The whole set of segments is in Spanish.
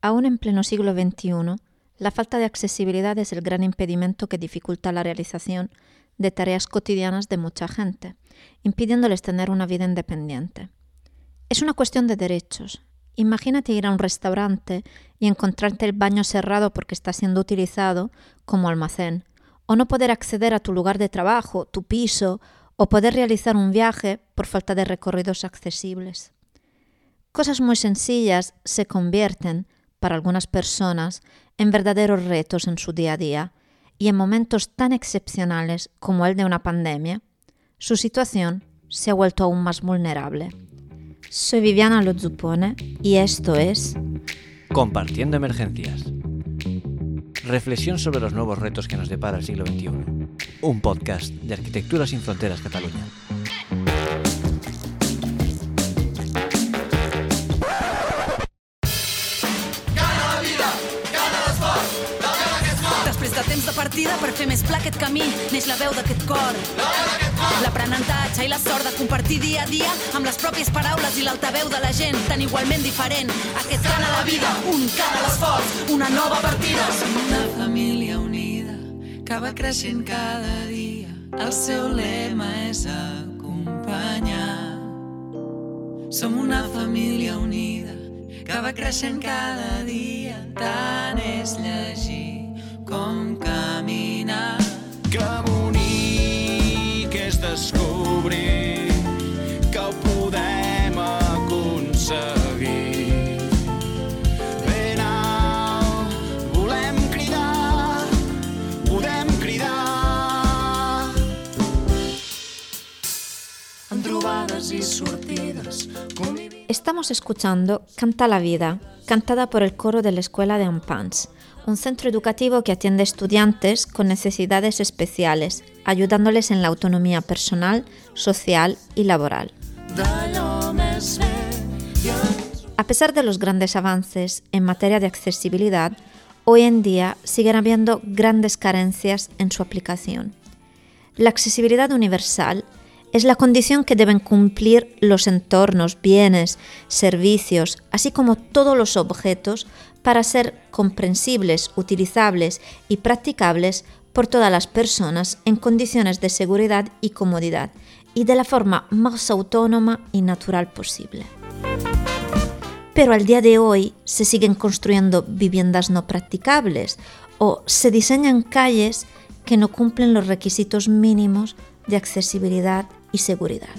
Aún en pleno siglo XXI, la falta de accesibilidad es el gran impedimento que dificulta la realización de tareas cotidianas de mucha gente, impidiéndoles tener una vida independiente. Es una cuestión de derechos. Imagínate ir a un restaurante y encontrarte el baño cerrado porque está siendo utilizado como almacén, o no poder acceder a tu lugar de trabajo, tu piso, o poder realizar un viaje por falta de recorridos accesibles. Cosas muy sencillas se convierten, para algunas personas, en verdaderos retos en su día a día, y en momentos tan excepcionales como el de una pandemia, su situación se ha vuelto aún más vulnerable. Soy Viviana Lozupone y esto es Compartiendo Emergencias. Reflexión sobre los nuevos retos que nos depara el siglo XXI. Un podcast de Arquitectura sin Fronteras Cataluña. Fer més pla aquest camí neix la veu d'aquest cor. L'aprenentatge i la sort de compartir dia a dia amb les pròpies paraules i l'altaveu de la gent tan igualment diferent. Aquest cant a la vida, un cant a l'esforç, una nova partida. Som una família unida que va creixent cada dia. El seu lema és acompanyar. Som una família unida que va creixent cada dia. Tant és llegir com caminar. Que que és descobrir que ho podem aconseguir. Ben alt, volem cridar, podem cridar. En trobades i sortides, Estamos escuchando Canta la vida, cantada por el coro de la Escuela de Ampans, un centro educativo que atiende estudiantes con necesidades especiales, ayudándoles en la autonomía personal, social y laboral. A pesar de los grandes avances en materia de accesibilidad, hoy en día siguen habiendo grandes carencias en su aplicación. La accesibilidad universal es la condición que deben cumplir los entornos, bienes, servicios, así como todos los objetos para ser comprensibles, utilizables y practicables por todas las personas en condiciones de seguridad y comodidad y de la forma más autónoma y natural posible. Pero al día de hoy se siguen construyendo viviendas no practicables o se diseñan calles que no cumplen los requisitos mínimos de accesibilidad y seguridad.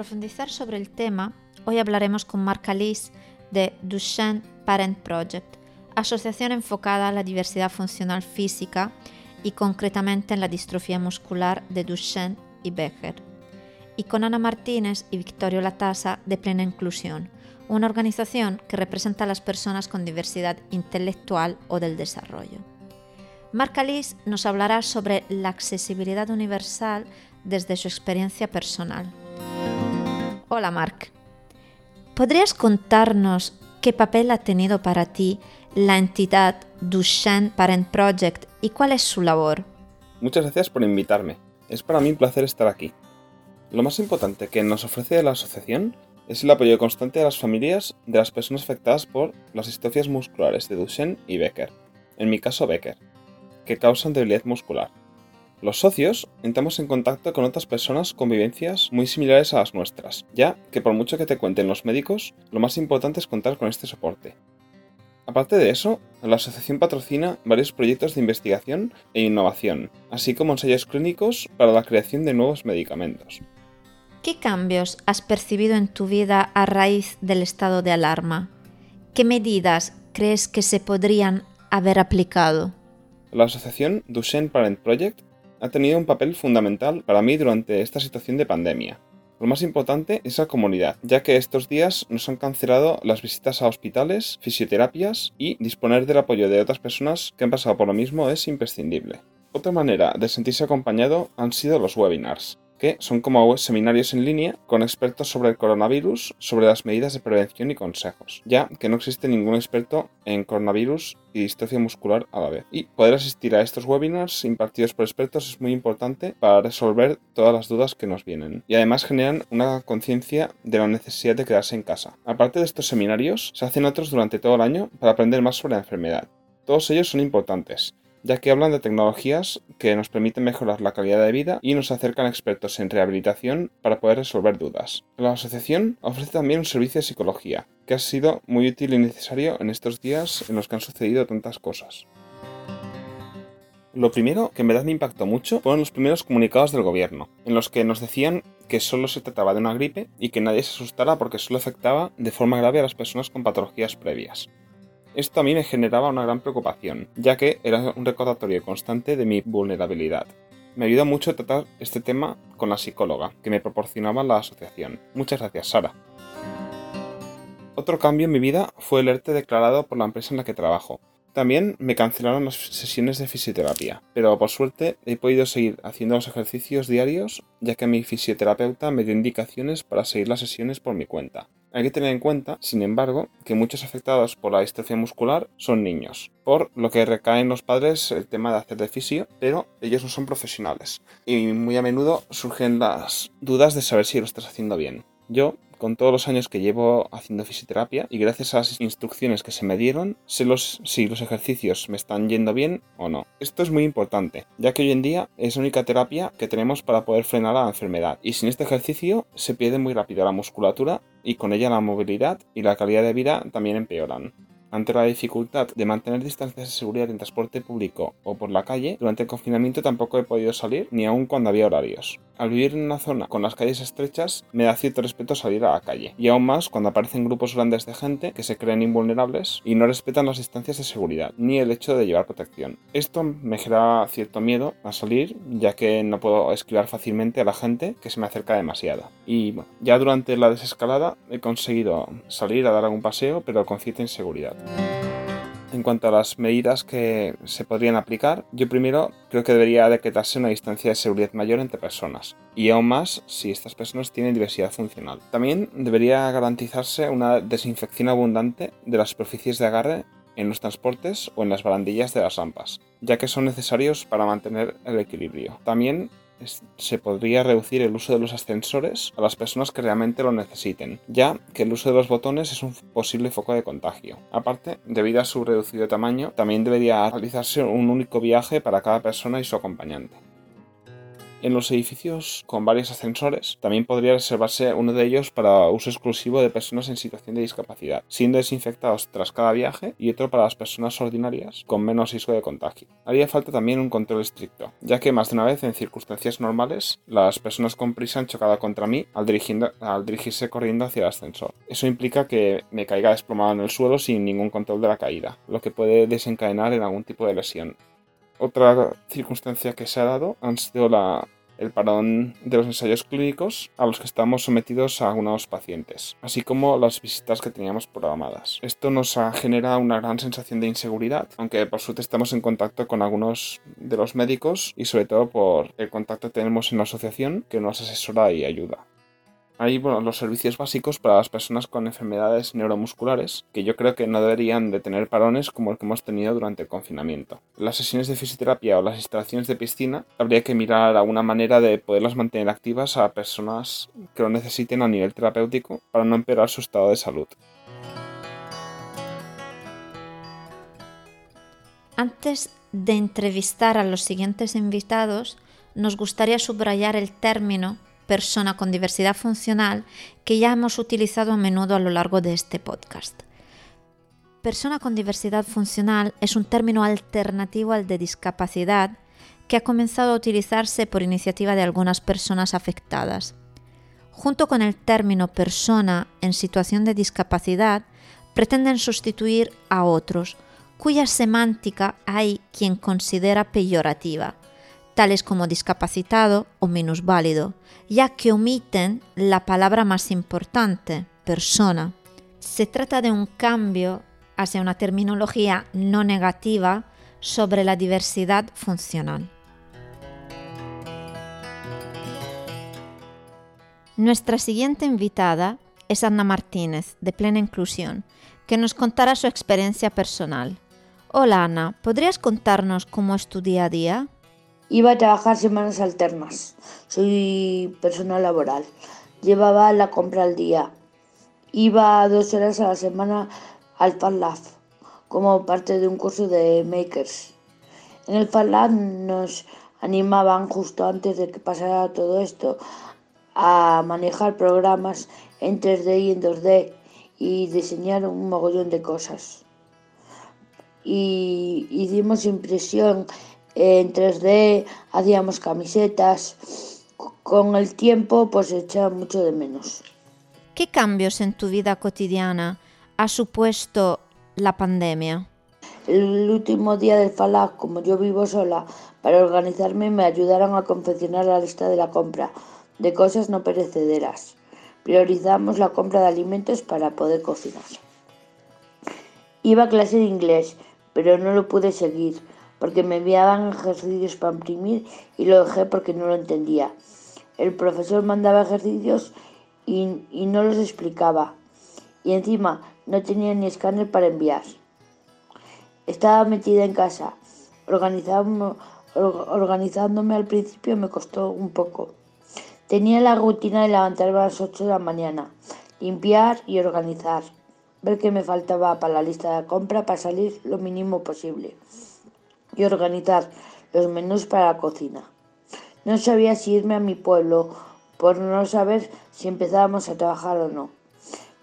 Profundizar sobre el tema, hoy hablaremos con Marc Alice de Duchenne Parent Project, asociación enfocada a la diversidad funcional física y concretamente en la distrofia muscular de Duchenne y Becker, y con Ana Martínez y Victorio Latasa de Plena Inclusión, una organización que representa a las personas con diversidad intelectual o del desarrollo. Marc Alice nos hablará sobre la accesibilidad universal desde su experiencia personal. Hola Marc. ¿Podrías contarnos qué papel ha tenido para ti la entidad Duchenne Parent Project y cuál es su labor? Muchas gracias por invitarme. Es para mí un placer estar aquí. Lo más importante que nos ofrece la asociación es el apoyo constante a las familias de las personas afectadas por las distrofias musculares de Duchenne y Becker, en mi caso Becker, que causan debilidad muscular. Los socios entramos en contacto con otras personas con vivencias muy similares a las nuestras, ya que por mucho que te cuenten los médicos, lo más importante es contar con este soporte. Aparte de eso, la asociación patrocina varios proyectos de investigación e innovación, así como ensayos clínicos para la creación de nuevos medicamentos. ¿Qué cambios has percibido en tu vida a raíz del estado de alarma? ¿Qué medidas crees que se podrían haber aplicado? La asociación Duchenne Parent Project ha tenido un papel fundamental para mí durante esta situación de pandemia. Lo más importante es la comunidad, ya que estos días nos han cancelado las visitas a hospitales, fisioterapias y disponer del apoyo de otras personas que han pasado por lo mismo es imprescindible. Otra manera de sentirse acompañado han sido los webinars que son como seminarios en línea con expertos sobre el coronavirus, sobre las medidas de prevención y consejos, ya que no existe ningún experto en coronavirus y distrofia muscular a la vez. Y poder asistir a estos webinars impartidos por expertos es muy importante para resolver todas las dudas que nos vienen. Y además generan una conciencia de la necesidad de quedarse en casa. Aparte de estos seminarios, se hacen otros durante todo el año para aprender más sobre la enfermedad. Todos ellos son importantes, ya que hablan de tecnologías que nos permiten mejorar la calidad de vida y nos acercan expertos en rehabilitación para poder resolver dudas. La asociación ofrece también un servicio de psicología, que ha sido muy útil y necesario en estos días en los que han sucedido tantas cosas. Lo primero que en verdad me impactó mucho fueron los primeros comunicados del gobierno, en los que nos decían que solo se trataba de una gripe y que nadie se asustara porque solo afectaba de forma grave a las personas con patologías previas. Esto a mí me generaba una gran preocupación, ya que era un recordatorio constante de mi vulnerabilidad. Me ayudó mucho tratar este tema con la psicóloga que me proporcionaba la asociación. Muchas gracias, Sara. Otro cambio en mi vida fue el ERTE declarado por la empresa en la que trabajo. También me cancelaron las sesiones de fisioterapia, pero por suerte he podido seguir haciendo los ejercicios diarios ya que mi fisioterapeuta me dio indicaciones para seguir las sesiones por mi cuenta. Hay que tener en cuenta, sin embargo, que muchos afectados por la distrofia muscular son niños, por lo que recae en los padres el tema de hacer de fisio, pero ellos no son profesionales. Y muy a menudo surgen las dudas de saber si lo estás haciendo bien. Yo con todos los años que llevo haciendo fisioterapia y gracias a las instrucciones que se me dieron, sé los, si los ejercicios me están yendo bien o no. Esto es muy importante, ya que hoy en día es la única terapia que tenemos para poder frenar la enfermedad y sin este ejercicio se pierde muy rápido la musculatura y con ella la movilidad y la calidad de vida también empeoran. Ante la dificultad de mantener distancias de seguridad en transporte público o por la calle, durante el confinamiento tampoco he podido salir ni aun cuando había horarios. Al vivir en una zona con las calles estrechas, me da cierto respeto salir a la calle, y aún más cuando aparecen grupos grandes de gente que se creen invulnerables y no respetan las distancias de seguridad, ni el hecho de llevar protección. Esto me genera cierto miedo a salir, ya que no puedo esquivar fácilmente a la gente que se me acerca demasiado. Y bueno, ya durante la desescalada he conseguido salir a dar algún paseo, pero con cierta inseguridad. En cuanto a las medidas que se podrían aplicar, yo primero creo que debería decretarse una distancia de seguridad mayor entre personas, y aún más si estas personas tienen diversidad funcional. También debería garantizarse una desinfección abundante de las superficies de agarre en los transportes o en las barandillas de las rampas, ya que son necesarios para mantener el equilibrio. También se podría reducir el uso de los ascensores a las personas que realmente lo necesiten, ya que el uso de los botones es un posible foco de contagio. Aparte, debido a su reducido tamaño, también debería realizarse un único viaje para cada persona y su acompañante. En los edificios con varios ascensores también podría reservarse uno de ellos para uso exclusivo de personas en situación de discapacidad, siendo desinfectados tras cada viaje y otro para las personas ordinarias con menos riesgo de contagio. Haría falta también un control estricto, ya que más de una vez en circunstancias normales las personas con prisa han chocado contra mí al, dirigirse corriendo hacia el ascensor. Eso implica que me caiga desplomado en el suelo sin ningún control de la caída, lo que puede desencadenar en algún tipo de lesión. Otra circunstancia que se ha dado han sido la, el parón de los ensayos clínicos a los que estamos sometidos a algunos pacientes, así como las visitas que teníamos programadas. Esto nos genera una gran sensación de inseguridad, aunque por suerte estamos en contacto con algunos de los médicos y sobre todo por el contacto que tenemos en la asociación que nos asesora y ayuda. Hay bueno, los servicios básicos para las personas con enfermedades neuromusculares, que yo creo que no deberían de tener parones como el que hemos tenido durante el confinamiento. Las sesiones de fisioterapia o las instalaciones de piscina habría que mirar alguna manera de poderlas mantener activas a personas que lo necesiten a nivel terapéutico para no empeorar su estado de salud. Antes de entrevistar a los siguientes invitados, nos gustaría subrayar el término persona con diversidad funcional que ya hemos utilizado a menudo a lo largo de este podcast. Persona con diversidad funcional es un término alternativo al de discapacidad que ha comenzado a utilizarse por iniciativa de algunas personas afectadas. junto con el término persona en situación de discapacidad, pretenden sustituir a otros, cuya semántica hay quien considera peyorativa, tales como discapacitado o minusválido, ya que omiten la palabra más importante, persona. Se trata de un cambio hacia una terminología no negativa sobre la diversidad funcional. Nuestra siguiente invitada es Ana Martínez, de Plena Inclusión, que nos contará su experiencia personal. Hola Ana, ¿podrías contarnos cómo es tu día a día? Iba a trabajar semanas alternas. Soy personal laboral. Llevaba la compra al día. Iba dos horas a la semana al FALAB como parte de un curso de makers. En el FALAB nos animaban justo antes de que pasara todo esto a manejar programas en 3D y en 2D y diseñar un mogollón de cosas. Y hicimos impresión en 3D, hacíamos camisetas. Con el tiempo pues echaba mucho de menos. ¿Qué cambios en tu vida cotidiana ha supuesto la pandemia? El último día del FALAC, como yo vivo sola, para organizarme me ayudaron a confeccionar la lista de la compra de cosas no perecederas. Priorizamos la compra de alimentos para poder cocinar. Iba a clase de inglés, pero no lo pude seguir porque me enviaban ejercicios para imprimir y lo dejé porque no lo entendía. El profesor mandaba ejercicios y, no los explicaba. Y encima no tenía ni escáner para enviar. Estaba metida en casa. organizándome al principio me costó un poco. Tenía la rutina de levantarme a las 8 de la mañana, limpiar y organizar, ver qué me faltaba para la lista de compra para salir lo mínimo posible y organizar los menús para la cocina. No sabía si irme a mi pueblo por no saber si empezábamos a trabajar o no.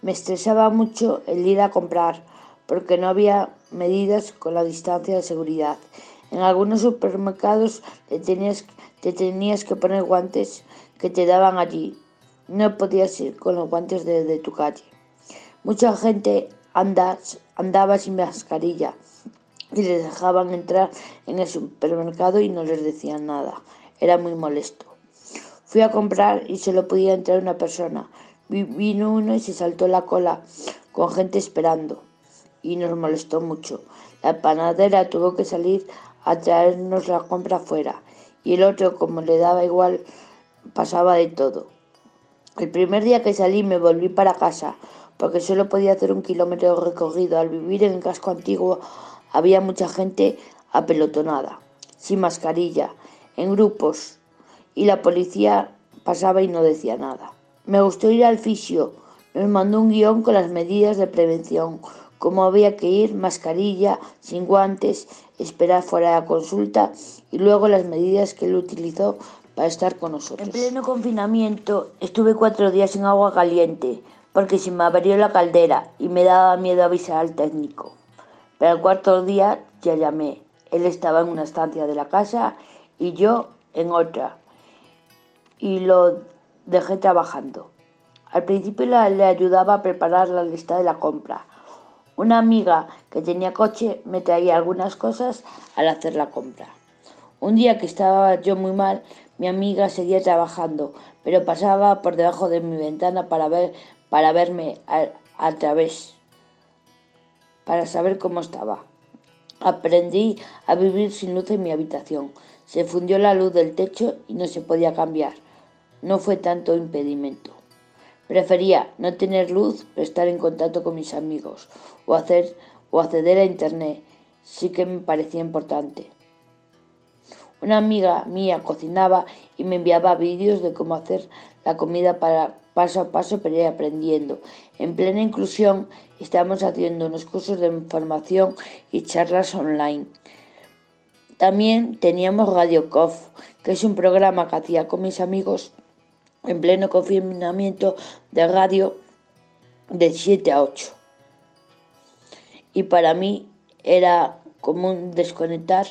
Me estresaba mucho el ir a comprar porque no había medidas con la distancia de seguridad. En algunos supermercados te tenías, te tenías que poner guantes que te daban allí. No podías ir con los guantes de, tu calle. Mucha gente anda, andaba sin mascarilla y les dejaban entrar en el supermercado y no les decían nada. Era muy molesto. Fui a comprar y solo podía entrar una persona. Vino uno y se saltó la cola con gente esperando y nos molestó mucho. La panadera tuvo que salir a traernos la compra fuera y el otro, como le daba igual, pasaba de todo. El primer día que salí me volví para casa, porque solo podía hacer un kilómetro recorrido. Al vivir en el casco antiguo había mucha gente apelotonada, sin mascarilla, en grupos, y la policía pasaba y no decía nada. Me gustó ir al fisio, nos mandó un guion con las medidas de prevención, cómo había que ir, mascarilla, sin guantes, esperar fuera de la consulta y luego las medidas que él utilizó para estar con nosotros. En pleno confinamiento estuve cuatro días en agua caliente porque se me abrió la caldera y me daba miedo avisar al técnico. Pero el cuarto día ya llamé. Él estaba en una estancia de la casa y yo en otra. Y lo dejé trabajando. Al principio le ayudaba a preparar la lista de la compra. Una amiga que tenía coche me traía algunas cosas al hacer la compra. Un día que estaba yo muy mal, mi amiga seguía trabajando, pero pasaba por debajo de mi ventana para, ver, para verme a, través, para saber cómo estaba. Aprendí a vivir sin luz en mi habitación. Se fundió la luz del techo y no se podía cambiar. No fue tanto impedimento. Prefería no tener luz, pero estar en contacto con mis amigos o, hacer, o acceder a Internet. Sí que me parecía importante. Una amiga mía cocinaba y me enviaba vídeos de cómo hacer la comida para paso a paso para ir aprendiendo. En plena inclusión estamos haciendo unos cursos de información y charlas online. También teníamos Radio Cof, que es un programa que hacía con mis amigos en pleno confinamiento de radio de 7 a 8. Y para mí era como un desconectar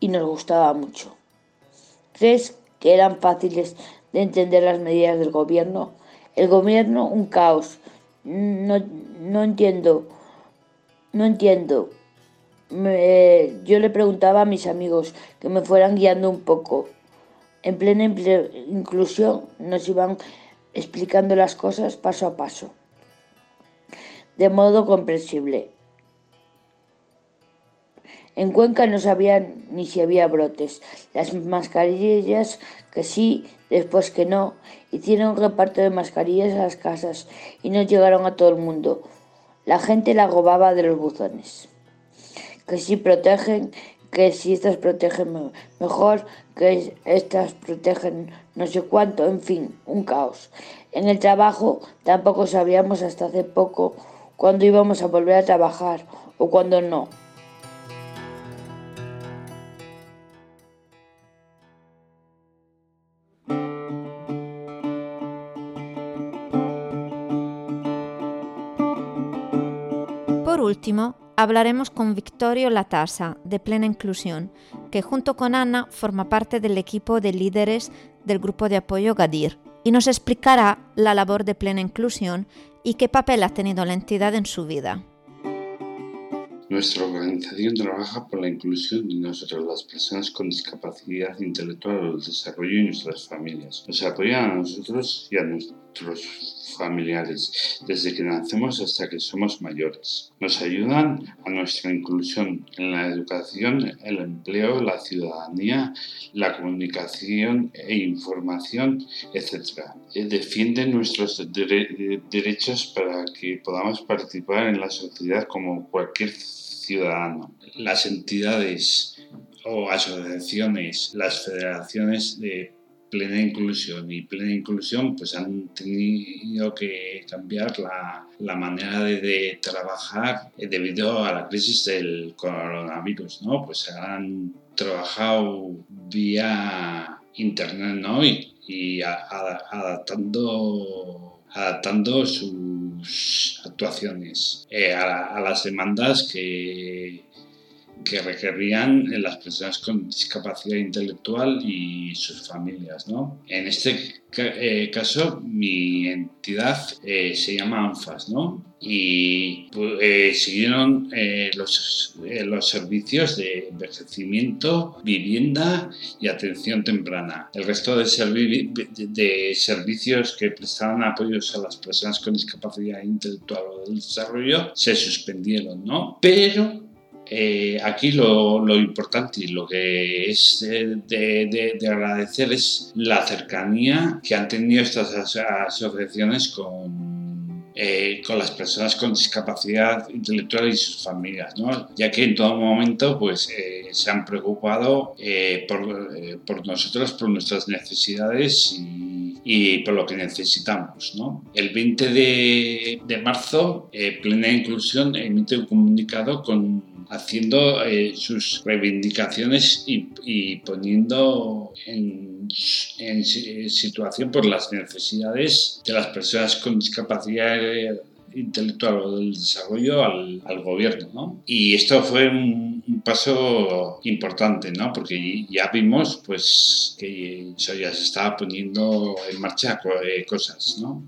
y nos gustaba mucho. Tres que eran fáciles de entender las medidas del gobierno. El gobierno, un caos. No, no entiendo. No entiendo. yo le preguntaba a mis amigos que me fueran guiando un poco. En plena inclusión nos iban explicando las cosas paso a paso, de modo comprensible. En Cuenca no sabían ni si había brotes. Las mascarillas que sí, después que no. Hicieron un reparto de mascarillas a las casas y no llegaron a todo el mundo. La gente la robaba de los buzones. Que si protegen, que si estas protegen mejor, que estas protegen no sé cuánto, en fin, un caos. En el trabajo tampoco sabíamos hasta hace poco cuándo íbamos a volver a trabajar o cuándo no. Último, hablaremos con Victorio Latasa, de Plena Inclusión, que junto con Ana forma parte del equipo de líderes del grupo de apoyo Gadir, y nos explicará la labor de Plena Inclusión y qué papel ha tenido la entidad en su vida. Nuestra organización trabaja por la inclusión de nosotros, las personas con discapacidad intelectual el desarrollo y nuestras familias. Nos apoyan a nosotros y a nuestros familiares, desde que nacemos hasta que somos mayores. Nos ayudan a nuestra inclusión en la educación, el empleo, la ciudadanía, la comunicación e información, etc. Eh, defienden nuestros derechos para que podamos participar en la sociedad como cualquier ciudadano. Las entidades o asociaciones, las federaciones de plena inclusión y plena inclusión pues han tenido que cambiar la, la manera de, trabajar debido a la crisis del coronavirus, ¿no? Pues han trabajado vía internet, ¿no? Y, adaptando, adaptando sus eh, a las demandas que que requerían las personas con discapacidad intelectual y sus familias. ¿no? En este eh, caso, mi entidad eh, se llama ANFAS ¿no? Y eh, siguieron los, los servicios de envejecimiento, vivienda y atención temprana. El resto de, de servicios que prestaban apoyos a las personas con discapacidad intelectual o del desarrollo se suspendieron, ¿no? Pero eh, aquí lo, importante y lo que es de, agradecer es la cercanía que han tenido estas asociaciones con, eh, con las personas con discapacidad intelectual y sus familias, ya que en todo momento pues, eh, se han preocupado por, por, nosotros, por nuestras necesidades y, por lo que necesitamos. El 20 de, de marzo, Plena Inclusión emite un comunicado con haciendo eh, sus reivindicaciones y, poniendo en, situación por las necesidades de las personas con discapacidad intelectual o del desarrollo al, gobierno. ¿no? Y esto fue un, paso importante, ¿no? porque ya vimos pues, que eso ya se estaba poniendo en marcha eh, cosas. ¿no?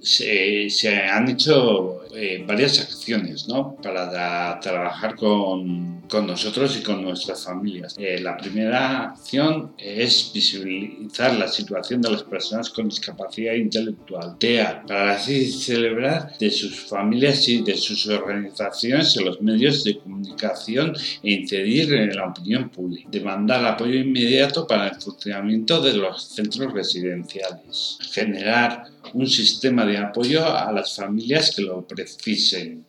se, se, han hecho eh, varias acciones ¿no? para trabajar con, con, nosotros y con nuestras familias. Eh, la primera acción es visibilizar la situación de las personas con discapacidad intelectual, TEA, para así celebrar de sus familias y de sus organizaciones en los medios de comunicación e incidir en la opinión pública. Demandar apoyo inmediato para el funcionamiento de los centros residenciales. Generar un sistema de apoyo a las familias que lo precisen.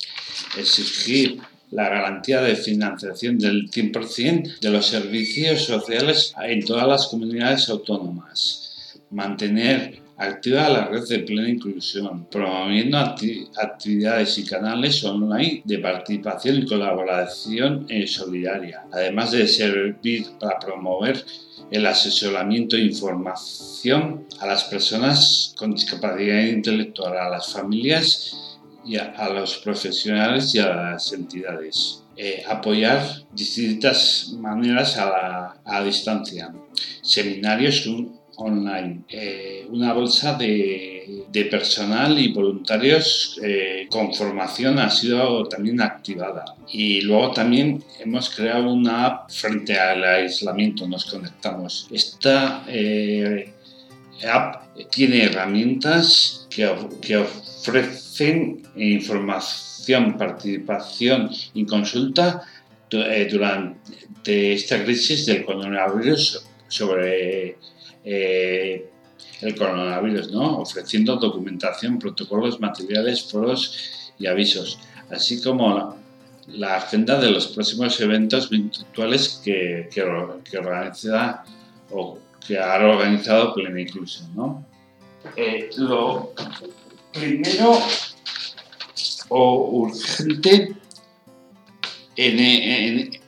Exigir la garantía de financiación del 100% de los servicios sociales en todas las comunidades autónomas. Mantener activa la red de plena inclusión, promoviendo actividades y canales online de participación y colaboración solidaria, además de servir para promover el asesoramiento e información a las personas con discapacidad intelectual, a las familias y a, los profesionales y a las entidades. Eh, apoyar distintas maneras a, la, a distancia, seminarios online. Eh, una bolsa de, personal y voluntarios eh, con formación ha sido también activada. Y luego también hemos creado una app frente al aislamiento, nos conectamos. Esta eh, app tiene herramientas que, que ofrecen información, participación y consulta durante esta crisis del coronavirus sobre eh, el coronavirus, ¿no? ofreciendo documentación, protocolos, materiales, foros y avisos, así como la agenda de los próximos eventos virtuales que, organiza o que ha organizado Plena Inclusión. ¿no? Eh, lo primero o urgente en,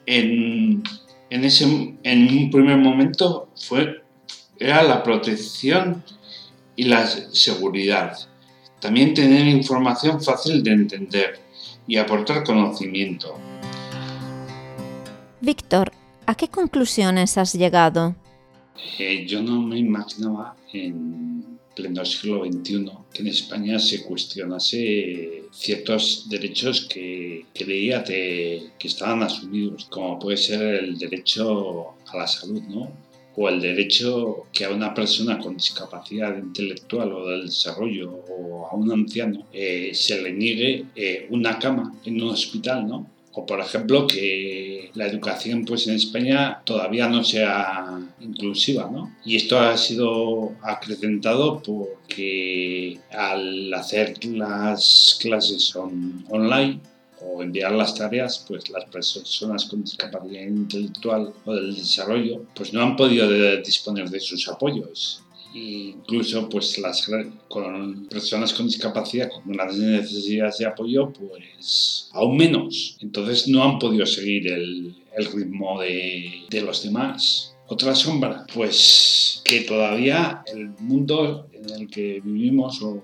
en, en, ese, en un primer momento fue era la protección y la seguridad. También tener información fácil de entender y aportar conocimiento. Víctor, ¿a qué conclusiones has llegado? Eh, yo no me imaginaba en pleno siglo XXI que en España se cuestionase ciertos derechos que creía que estaban asumidos, como puede ser el derecho a la salud, ¿no? O el derecho que a una persona con discapacidad intelectual o del desarrollo o a un anciano eh, se le niegue eh, una cama en un hospital, ¿no? O por ejemplo que la educación pues en España todavía no sea inclusiva, ¿no? Y esto ha sido acrecentado porque al hacer las clases online o enviar las tareas, pues las personas con discapacidad intelectual o del desarrollo, pues no han podido disponer de sus apoyos. E incluso pues las con personas con discapacidad con grandes necesidades de apoyo pues aún menos entonces no han podido seguir el, el ritmo de, de los demás otra sombra pues que todavía el mundo en el que vivimos o,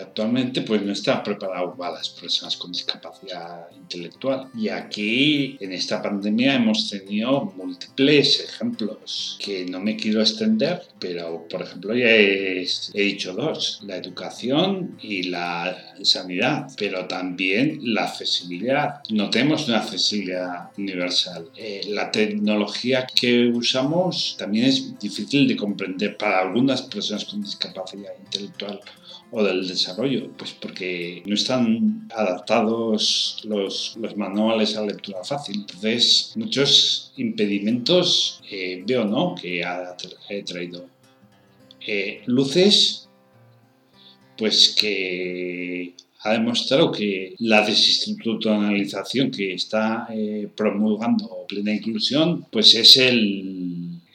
actualmente pues no está preparado para las personas con discapacidad intelectual. Y aquí en esta pandemia hemos tenido múltiples ejemplos que no me quiero extender, pero por ejemplo ya he, dicho dos, la educación y la sanidad, pero también la accesibilidad. No tenemos una accesibilidad universal. Eh, la tecnología que usamos también es difícil de comprender para algunas personas con discapacidad intelectual o del desarrollo? Pues porque no están adaptados los, los manuales a lectura fácil. Entonces, muchos impedimentos eh, veo ¿no? que ha, traído. Eh, luces, pues que ha demostrado que la desinstitucionalización que está eh, promulgando plena inclusión, pues es el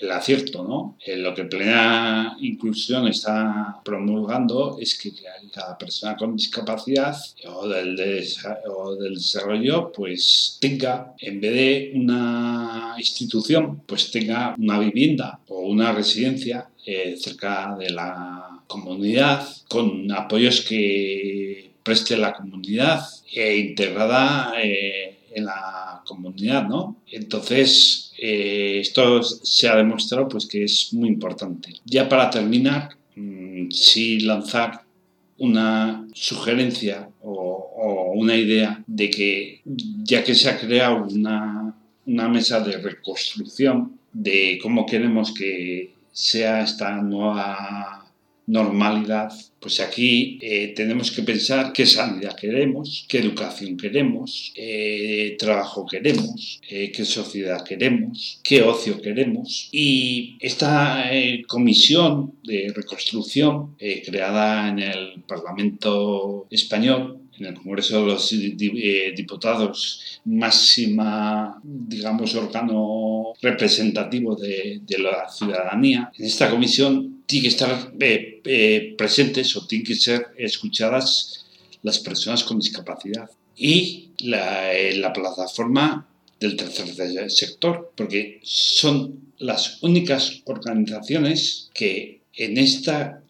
el acierto, ¿no? Eh, lo que Plena Inclusión está promulgando es que cada persona con discapacidad o del, desarrollo pues tenga, en vez de una institución, pues tenga una vivienda o una residencia eh, cerca de la comunidad con apoyos que preste la comunidad e integrada eh, en la comunidad, ¿no? Entonces, eh, esto se ha demostrado pues, que es muy importante. Ya para terminar, mm, sí lanzar una sugerencia o, una idea de que ya que se ha creado una, una mesa de reconstrucción de cómo queremos que sea esta nueva normalidad, pues aquí eh, tenemos que pensar qué sanidad queremos, qué educación queremos, eh, trabajo queremos, eh, qué sociedad queremos, qué ocio queremos. Y esta comisión de reconstrucción creada en el Parlamento español en el Congreso de los Diputados, máxima, digamos, órgano representativo de la ciudadanía. En esta comisión tienen que estar eh, eh, presentes o tienen que ser escuchadas las personas con discapacidad y la, eh, la plataforma del tercer sector, porque son las únicas organizaciones que en esta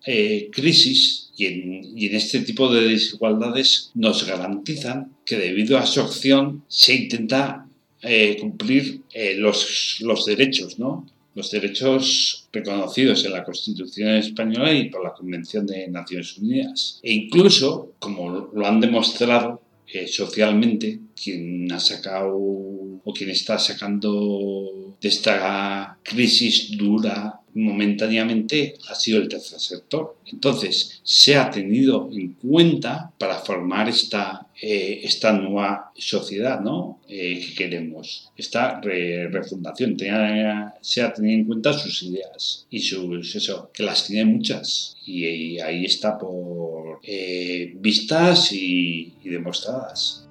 crisis y en, y en, este tipo de desigualdades nos garantizan que debido a su acción se intenta cumplir los, los derechos, ¿no? Los derechos reconocidos en la Constitución española y por la Convención de Naciones Unidas. E incluso, como lo han demostrado eh, socialmente, quien ha sacado o quien está sacando de esta crisis dura momentáneamente ha sido el tercer sector. Entonces, se ha tenido en cuenta para formar esta, eh, esta nueva sociedad ¿no? Eh, que queremos, esta refundación. se ha tenido en cuenta sus ideas y sus, eso, que las tiene muchas. Y, ahí está por eh, vistas y demostradas.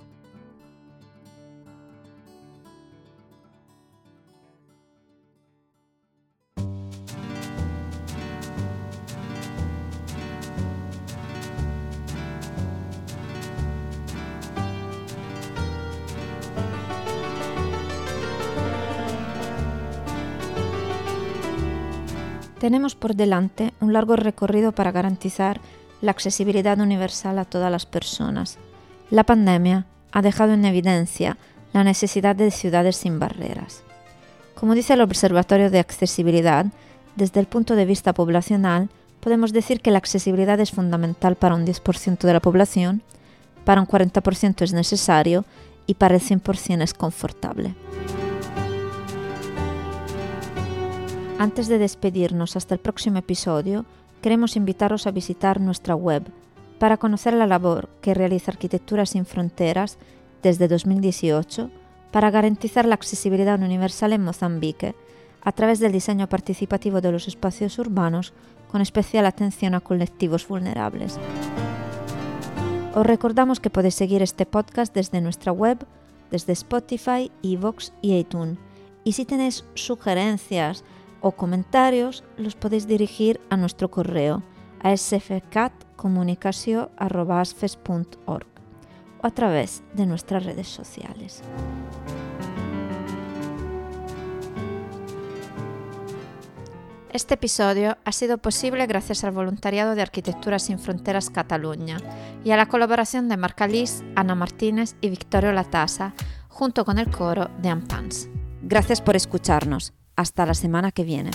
Tenemos por delante un largo recorrido para garantizar la accesibilidad universal a todas las personas. La pandemia ha dejado en evidencia la necesidad de ciudades sin barreras. Como dice el Observatorio de Accesibilidad, desde el punto de vista poblacional, podemos decir que la accesibilidad es fundamental para un 10% de la población, para un 40% es necesario y para el 100% es confortable. Antes de despedirnos hasta el próximo episodio, queremos invitaros a visitar nuestra web para conocer la labor que realiza Arquitectura sin Fronteras desde 2018 para garantizar la accesibilidad universal en Mozambique a través del diseño participativo de los espacios urbanos con especial atención a colectivos vulnerables. Os recordamos que podéis seguir este podcast desde nuestra web, desde Spotify, Evox y iTunes. Y si tenéis sugerencias, o comentarios los podéis dirigir a nuestro correo a sfcatcomunicacio.org o a través de nuestras redes sociales. Este episodio ha sido posible gracias al voluntariado de Arquitectura sin Fronteras Cataluña y a la colaboración de Marca Liz, Ana Martínez y Victorio Latasa, junto con el coro de Ampans. Gracias por escucharnos. Hasta la semana que viene.